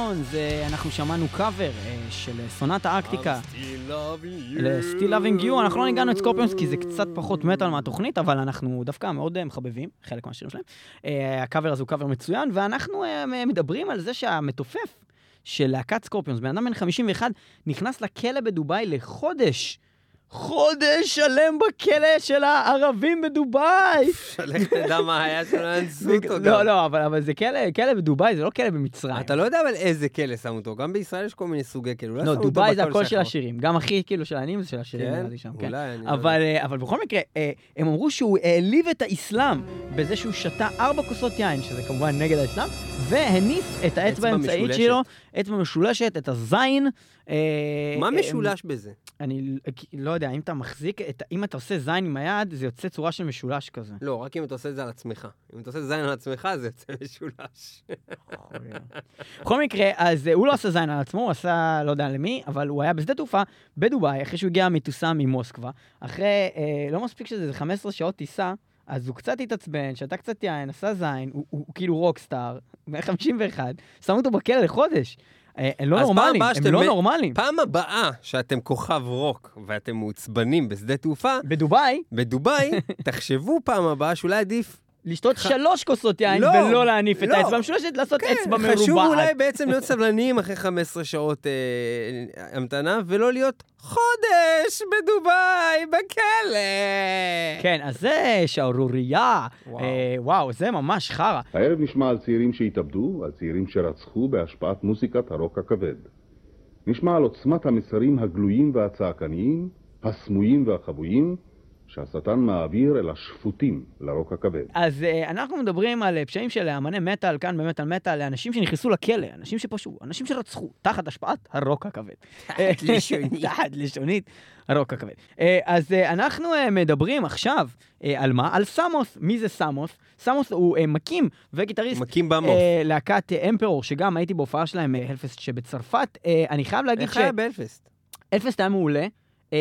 סקורפיון, זה אנחנו שמענו קאבר אה, של Sonata Arctica. ל-Still Loving You, אנחנו לא ניגנו את סקורפיונס כי זה קצת פחות מטאל מהתוכנית, אבל אנחנו דווקא מאוד אה, מחבבים, חלק מהשירים שלהם. אה, הקאבר הזה הוא קאבר מצוין, ואנחנו אה, מדברים על זה שהמתופף של להקת סקורפיונס, בן אדם בן 51, נכנס לכלא בדובאי לחודש. חודש שלם בכלא של הערבים בדובאי! לך תדע מה היה שלא אנסו אותו לא, גם. לא, אבל, אבל זה כלא, כלא בדובאי, זה לא כלא במצרים. אתה לא יודע אבל איזה כלא שמו אותו, גם בישראל יש כל מיני סוגי כלא. לא, דובאי זה הקול של. השירים. גם הכי כאילו של העניים זה של השירים, כן? נראה לי שם, כן. לא אבל, אה, אבל בכל מקרה, אה, הם אמרו שהוא העליב את האסלאם בזה שהוא שתה ארבע כוסות יין, שזה כמובן נגד האסלאם, והניף את האצבע אצבע האמצעית. שלו, אצבע משולשת, את הזין. אה, מה משולש בזה? אני לא יודע, אם אתה מחזיק, את, אם אתה עושה זין עם היד, זה יוצא צורה של משולש כזה. לא, רק אם אתה עושה את זה על עצמך. אם אתה עושה זין על עצמך, זה יוצא משולש. בכל מקרה, אז אה, הוא לא עשה זין על עצמו, הוא עשה לא יודע למי, אבל הוא היה בשדה תעופה בדובאי, אחרי שהוא הגיע מטוסה ממוסקבה. אחרי, אה, לא מספיק שזה 15 שעות טיסה, אז הוא קצת התעצבן, שתה קצת יין, עשה זין, הוא, הוא, הוא כאילו רוקסטאר, בן 51, שמו אותו בכלא לחודש. אה, הם לא נורמלים, הם לא נורמלים. פעם הבאה שאתם כוכב רוק ואתם מעוצבנים בשדה תעופה, בדובאי, בדובאי, תחשבו פעם הבאה שאולי עדיף... לשתות ח- שלוש כוסות יין לא, ולא להניף את לא. האצבע המשולשת, לעשות כן, אצבע מרובעת. חשוב אולי בעצם להיות סבלניים אחרי 15 שעות אה, המתנה, ולא להיות חודש בדובאי, בכלא. כן, אז זה שערורייה. וואו. אה, וואו, זה ממש חרא. הערב נשמע על צעירים שהתאבדו, על צעירים שרצחו בהשפעת מוזיקת הרוק הכבד. נשמע על עוצמת המסרים הגלויים והצעקניים, הסמויים והחבויים, שהשטן מעביר אל השפוטים לרוק הכבד. אז uh, אנחנו מדברים על uh, פשעים של אמני מטאל, כאן במטאל מטאל, לאנשים שנכנסו לכלא, אנשים שפשעו, אנשים שרצחו, תחת השפעת הרוק הכבד. תחת לשונית. תחת לשונית הרוק הכבד. Uh, אז uh, אנחנו uh, מדברים עכשיו uh, על מה? על סמוס. מי זה סמוס? סמוס הוא uh, מקים וגיטריסט. מקים במות. uh, להקת uh, אמפרור, שגם הייתי בהופעה שלהם, uh, הלפסט שבצרפת. Uh, אני חייב להגיד איך היה באלפסט? שהלפסט היה מעולה. אה,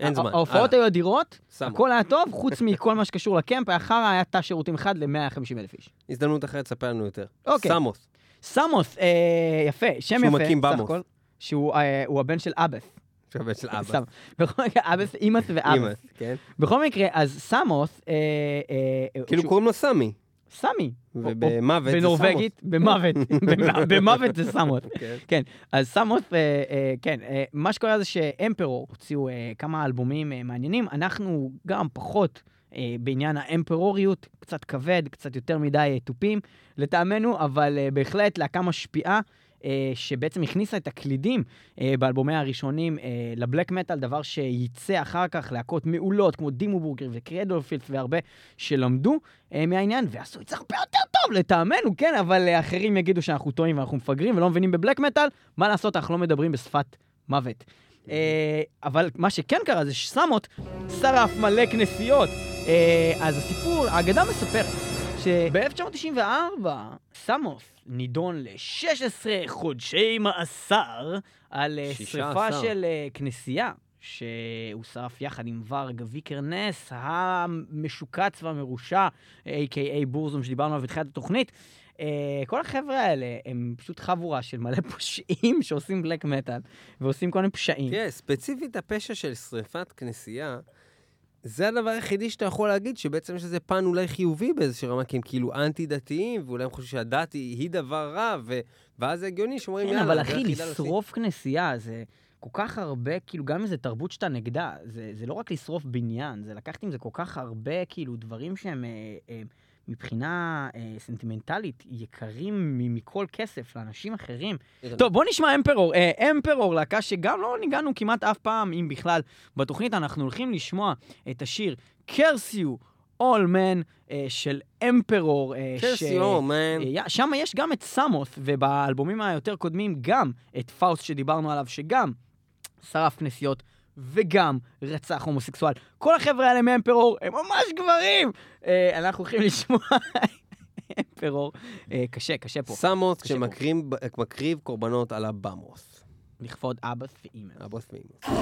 אין זמן, ההופעות. היו אדירות. הכל היה טוב, חוץ מכל מה שקשור לקמפ, חרא, היה תא שירותים אחד ל-150 אלף איש. הזדמנות אחרת, ספר לנו יותר. אוקיי. סמוס. סמוס, אה, יפה, שם שהוא יפה, מקים סך במוס. שהוא אה, הוא הבן של אבס. שווה של אבא. סתם. בכל מקרה, אבס, אימאס ואבס. כן? בכל מקרה, אז סמוס, אה, אה, כאילו שהוא- קוראים לו סמי. סמי. ובמוות זה בנורבגית, במוות, במ- במוות זה סמוס. כן. כן, אז סמוס, אה, אה, כן, אה, מה שקורה זה שאמפרור הוציאו כמה אלבומים מעניינים, אנחנו גם פחות בעניין האמפרוריות, קצת כבד, קצת יותר מדי תופים לטעמנו, אבל בהחלט להקה משפיעה. אה, שבעצם הכניסה את הקלידים אה, באלבומי הראשונים אה, לבלק מטאל, דבר שייצא אחר כך להקות מעולות כמו דימו בורגר וקרדולפילד והרבה שלמדו מהעניין ועשו את זה הרבה יותר טוב לטעמנו, כן, אבל אחרים יגידו שאנחנו טועים ואנחנו מפגרים ולא מבינים בבלק מטאל, מה לעשות, אנחנו לא מדברים בשפת מוות. אבל מה שכן קרה זה שסמות שרף מלא כנסיות. אז הסיפור, האגדה מספרת שב-1994 סמוס נידון ל-16 חודשי מאסר על אה, שרפה. של אה, כנסייה. שהוא שרף יחד עם ורג ויקרנס המשוקץ והמרושע, a.k.a בורזום שדיברנו עליו בתחילת התוכנית. Uh, כל החבר'ה האלה הם פשוט חבורה של מלא פושעים שעושים בלק מטאל ועושים כל מיני פשעים. תראה, ספציפית הפשע של שריפת כנסייה, זה הדבר היחידי שאתה יכול להגיד שבעצם יש לזה פן אולי חיובי באיזושהי רמה, כי הם כאילו אנטי-דתיים, ואולי הם חושבים שהדת היא, היא דבר רע, ו... ואז זה הגיוני שאומרים, כן, יאללה, אבל אחי, היחידה להשיג." לשרוף כנסייה זה כל כך הרבה, כאילו, גם אם זה תרבות שאתה נגדה, זה, זה לא רק לשרוף בניין, זה לקחת עם זה כל כך הרבה, כאילו, דברים שהם אה, אה, מבחינה אה, סנטימנטלית יקרים מכל כסף לאנשים אחרים. טוב, בוא נשמע Emperor. אה, Emperor, להקה שגם לא ניגנו כמעט אף פעם, אם בכלל, בתוכנית. אנחנו הולכים לשמוע את השיר Curse You All Men של Emperor. אה, ש- Curse You, Men. שם יש גם את סמוס, ובאלבומים היותר קודמים גם את פאוסט שדיברנו עליו, שגם שרף כנסיות וגם רצח הומוסקסואל. כל החבר'ה האלה מאמפרור הם ממש גברים! אה, אנחנו הולכים לשמוע אמפרור. אה, קשה, קשה פה. סמוס. שמקריב קורבנות על הבמוס. לכבוד אבא ואימא. הבוס ואימא.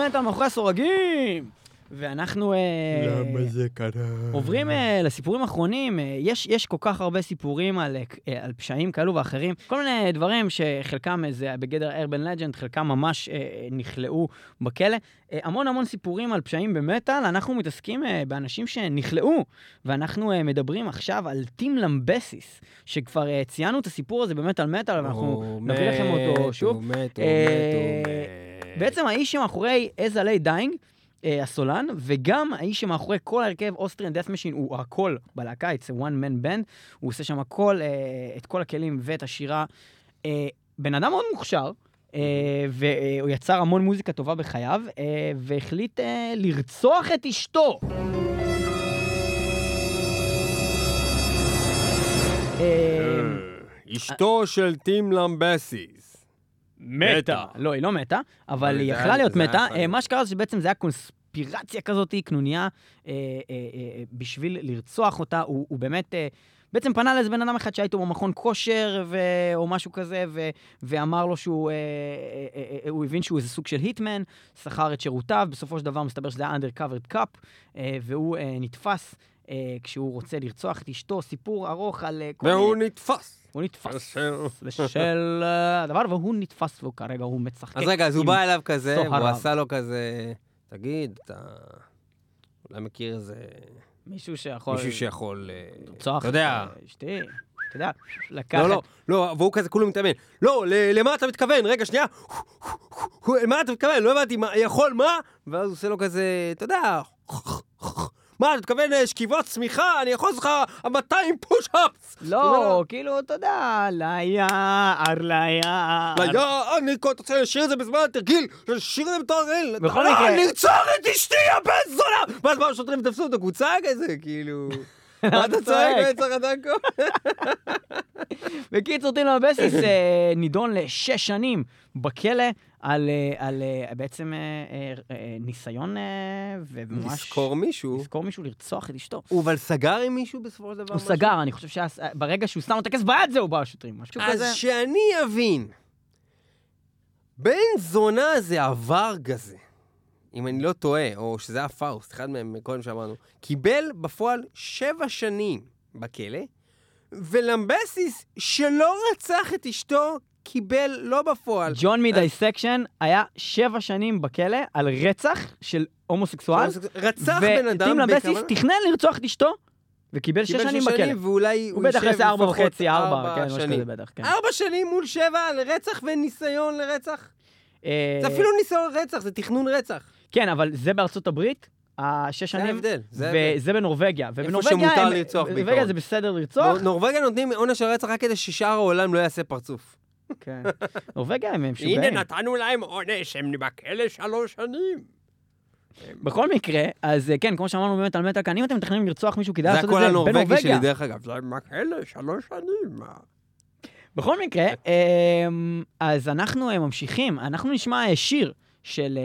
מטאל מטאל מאחורי הסורגים! ואנחנו... אה, קרה? עוברים אה, לסיפורים אחרונים, אה, יש, יש כל כך הרבה סיפורים על, על פשעים כאלו ואחרים, כל מיני דברים שחלקם זה בגדר ארבן לג'נד, חלקם ממש נכלאו בכלא. המון המון סיפורים על פשעים במטאל, אנחנו מתעסקים באנשים שנכלאו, ואנחנו מדברים עכשיו על טים למבסיס, שכבר ציינו את הסיפור הזה במטאל מטאל, ואנחנו נביא לכם אותו שוב. הוא מת, הוא מת, הוא מת. בעצם האיש שמאחורי Lay Dying, אה, הסולן, וגם האיש שמאחורי כל ההרכב Austrian Death Machine הוא הכל בלהקה, it's a one man band, הוא עושה שם הכל, אה, את כל הכלים ואת השירה. אה, בן אדם מאוד מוכשר, אה, והוא יצר המון מוזיקה טובה בחייו, והחליט לרצוח את אשתו. אשתו של טים למבסיס. מתה. לא, היא לא מתה, אבל היא יכלה להיות מתה. אה. מה שקרה זה שבעצם זה היה קונספירציה כזאת, קנוניה, אה, אה, בשביל לרצוח אותה. הוא באמת... בעצם פנה לאיזה בן אדם אחד שהיה איתו במכון כושר ו... או משהו כזה, ו... ואמר לו שהוא, אה, אה, אה, אה, הוא הבין שהוא איזה סוג של היטמן, שכר את שירותיו, בסופו של דבר מסתבר שזה היה undercovered cup, אה, והוא אה, נתפס אה, כשהוא רוצה לרצוח את אשתו, סיפור ארוך על אה, כל והוא מיני... נתפס. הוא נתפס. בשל אה, הדבר, והוא נתפס, והוא כרגע, הוא משחק. אז רגע, אז הוא בא אליו כזה, והוא. עשה לו כזה, תגיד, אתה אולי מכיר איזה מישהו שיכול... מישהו שיכול... אה, לרצוח אתה יודע. את אשתי, אתה יודע, לקחת... לא, לא, לא, והוא כזה כולו מתאמן. לא, ל- למה אתה מתכוון? רגע, שנייה. למה אתה מתכוון? לא הבנתי, יכול מה? ואז הוא עושה לו כזה, אתה יודע, מה, אתה מתכוון אה, שכיבות צמיחה? אני יכול לך 200 פוש-אפס! לא, כאילו, אתה יודע, ליער, ליער. לא, אני, אתה רוצה לשיר את זה בזמן התרגיל? לשיר את זה בתור הרגל? בכל מקרה- לרצוח את אשתי, הבן זונה! ואז מה, השוטרים תפסו אותו, הוא צעק את זה, כאילו... מה אתה צועק? צועק? בצח הדנקו? בקיצור, טינו אבסיס אה, נידון לשש שנים בכלא על, אה, על אה, בעצם ניסיון וממש... לשכור מישהו. לשכור מישהו לרצוח את אשתו. הוא אבל סגר עם מישהו בסופו של דבר? הוא משהו? סגר, אני חושב שברגע שהוא שם לו את הכסף ביד, זהו, באו השוטרים. משהו אז כזה. שאני אבין, בן זונה זה עבר כזה, אם אני לא טועה, או שזה היה פאוסט, אחד מהם קודם שאמרנו, קיבל בפועל שבע שנים בכלא, ולמבסיס, שלא רצח את אשתו, קיבל לא בפועל. ג'ון מדיסקשן היה שבע שנים בכלא על רצח של הומוסקסואל. רצח בן אדם וטים בכוונה? תכנן לרצוח את אשתו, וקיבל שש קיבל שנים שש בכלא. שנים, ואולי הוא בטח יעשה ארבע וחצי, ארבע, ארבע כן, משהו שנים. כזה בטח, כן. ארבע שנים מול שבע על רצח וניסיון לרצח? אה, זה אפילו ניסיון רצח, זה תכנון רצח. כן, אבל זה בארצות הברית, השש זה שנים, זה ההבדל. וזה בנורבגיה. ובנורבגיה שמותר לרצוח בנורבגיה בעיקרון. זה בסדר לרצוח. נור- נורבגיה נותנים עונש הרצח רק כדי ששאר העולם לא יעשה פרצוף. כן. נורבגיה הם משוגעים. נתנו להם עונש, הם בכלא שלוש שנים. בכל מקרה, אז אה, כן, כמו שאמרנו באמת על כאן, אם אתם מתכננים לרצוח מישהו, כדאי זה לעשות את הקול זה הנורבגי בנורבגיה. שלי, דרך אגב. זה בכלא שלוש שנים. בכל מקרה, אמ, אז אנחנו אה, ממשיכים, אנחנו נשמע אה, שיר של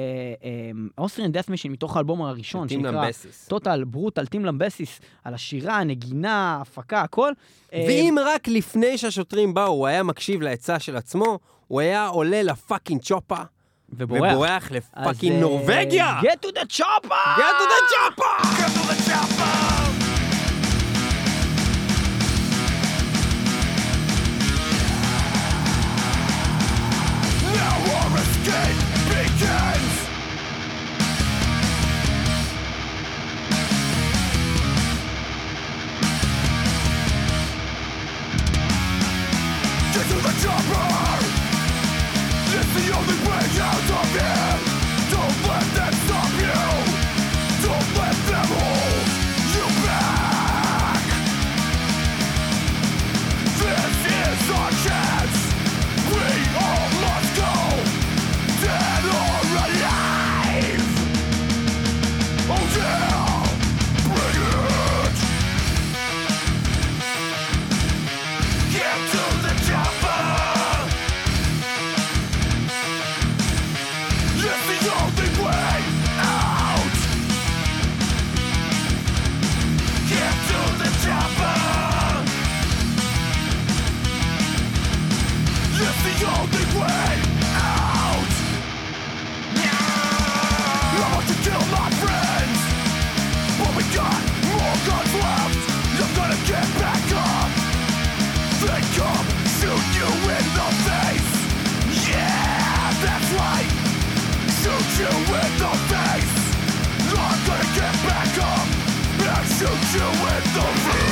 Austrian Death Machine מתוך האלבום הראשון, שנקרא. Total Brutal טים למבסיס, על השירה, הנגינה, ההפקה, הכל. אה, ואם רק לפני שהשוטרים באו הוא היה מקשיב לעצה של עצמו, הוא היה עולה ל fucking chopper, ובורח. ובורח ל fucking אה, נורבגיה! Get to the chopper! Get to the chopper! Don't let them stop To you with the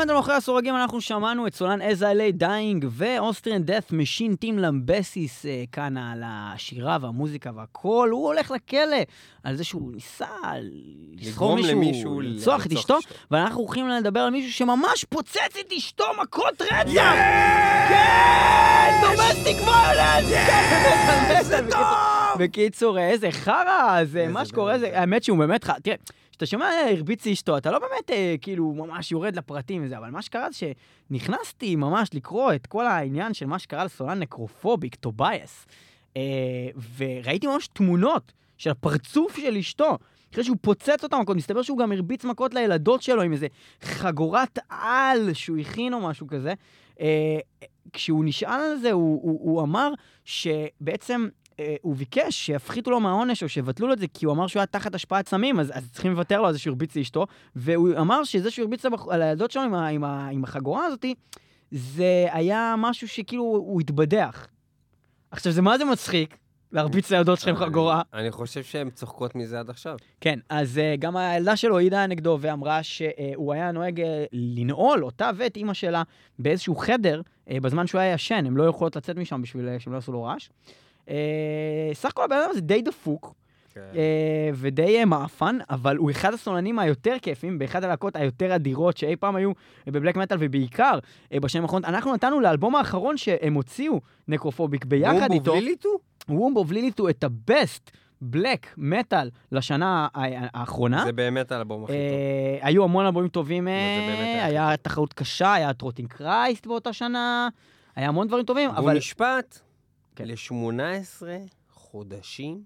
מטאל מטאל מאחורי הסורגים אנחנו שמענו את סולן As I Lay Dying ו Austrian Death Machine טים למבסיס אה, כאן על השירה והמוזיקה והכל, הוא הולך לכלא על זה שהוא ניסה לשכור מישהו, לרצוח את אשתו. ואנחנו הולכים לדבר על מישהו שממש פוצץ את אשתו מכות רצח! כן! Domestic violence! כן! בקיצור, איזה חרא, זה מה שקורה, זה, האמת שהוא באמת חרא, תראה, כשאתה שומע הרביץ לאשתו, אתה לא באמת אה, כאילו ממש יורד לפרטים וזה, אבל מה שקרה זה שנכנסתי ממש לקרוא את כל העניין של מה שקרה לסולן Necrophobic, טובייס, אה, וראיתי ממש תמונות של הפרצוף של אשתו. אחרי שהוא פוצץ אותה מכות, מסתבר שהוא גם הרביץ מכות לילדות שלו עם איזה חגורת עור שהוא הכין או משהו כזה. אה, כשהוא נשאל על זה, הוא, הוא, הוא אמר שבעצם אה, הוא ביקש שיפחיתו לו מהעונש או שיבטלו לו את זה, כי הוא אמר שהוא היה תחת השפעת סמים, אז, אז צריכים לוותר לו על זה שהוא הרביץ לאשתו, והוא אמר שזה שהוא הרביץ על הילדות שלו עם, ה, עם, ה, עם החגורה הזאתי, זה היה משהו שכאילו הוא התבדח. עכשיו, זה מה זה מצחיק, להרביץ לילדות שלך עם חגורה. אני חושב שהן צוחקות מזה עד עכשיו. כן, אז uh, גם הילדה שלו העידה נגדו ואמרה שהוא היה נוהג uh, לנעול אותה ואת אימא שלה באיזשהו חדר uh, בזמן שהוא היה ישן, הם לא יכולות לצאת משם בשביל uh, שהם לא יעשו לו רעש. Uh, סך הכל הבן אדם הזה די דפוק. כן. אה, ודי אה, מעפן, אבל הוא אחד הסולנים היותר כיפים, באחד הלהקות היותר אדירות שאי פעם היו אה, ב black metal, ובעיקר אה, בשנים האחרונות. אנחנו נתנו לאלבום האחרון שהם הוציאו, Necrophobic, ביחד איתו, בליליטו? Womb of Lilithu את ה-best black metal לשנה האחרונה. זה באמת האלבום הכי טוב. אה, היו המון אלבומים טובים, אה, היה תחרות קשה, היה Rotting Christ באותה שנה, היה המון דברים טובים, אבל... נשפט כן. ל-18 חודשים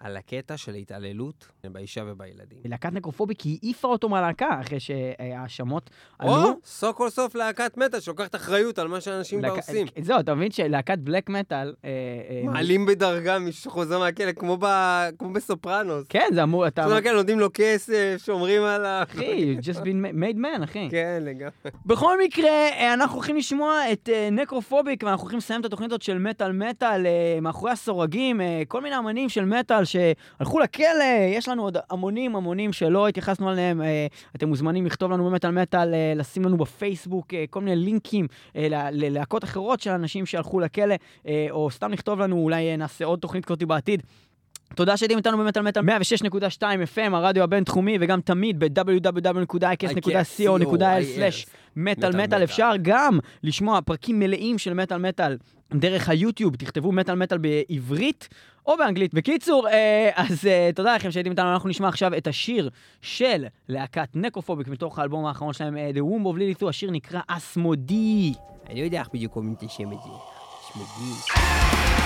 על הקטע של התעללות באישה ובילדים. להקת נקרופוביק היא העיפה אותו מהלהקה אחרי שההאשמות עלו. או, סוף כל סוף להקת מטה שלוקחת אחריות על מה שאנשים להק- עושים. זהו, אתה מבין שלהקת בלק מטאל... אה, אה, מעלים בדרגה מי שחוזר מהכלא, כמו ב- כמו בסופרנוס. כן, זה אמור, אתה... חוזר מהכלא, נותנים לו כסף, שומרים עליו. אחי, you just been made man, אחי. כן, לגמרי. בכל מקרה, אה, אנחנו הולכים לשמוע את נקרופוביק, ואנחנו הולכים לסיים את התוכנית הזאת של מטאל מטאל, מאחורי הסורגים, כל מיני אמנים של מטאל שהלכו לכלא, יש לנו עוד המונים המונים שלא התייחסנו עליהם, אה, אתם מוזמנים לכתוב לנו במטאל מטאל, אה, לשים לנו בפייסבוק אה, כל מיני לינקים ללהקות אחרות של אנשים שהלכו לכלא, או סתם לכתוב לנו, אולי נעשה עוד תוכנית כזאת בעתיד. תודה שהייתם איתנו במטאל מטאל 106.2 FM, הרדיו הבינתחומי, וגם תמיד ב-www.icast.co.il/מטאל מטאל מטאל. מטאל. אפשר גם לשמוע פרקים מלאים של מטאל מטאל דרך היוטיוב, תכתבו מטאל מטאל בעברית או באנגלית. בקיצור, אה, אז אה, תודה לכם שהייתם איתנו, אנחנו נשמע עכשיו את השיר של להקת נקרופוביק מתוך האלבום האחרון שלהם, אה, The Womb of Lilith, השיר נקרא אסמודי. אני לא יודע איך בדיוק קוראים את השם הזה. אסמודי.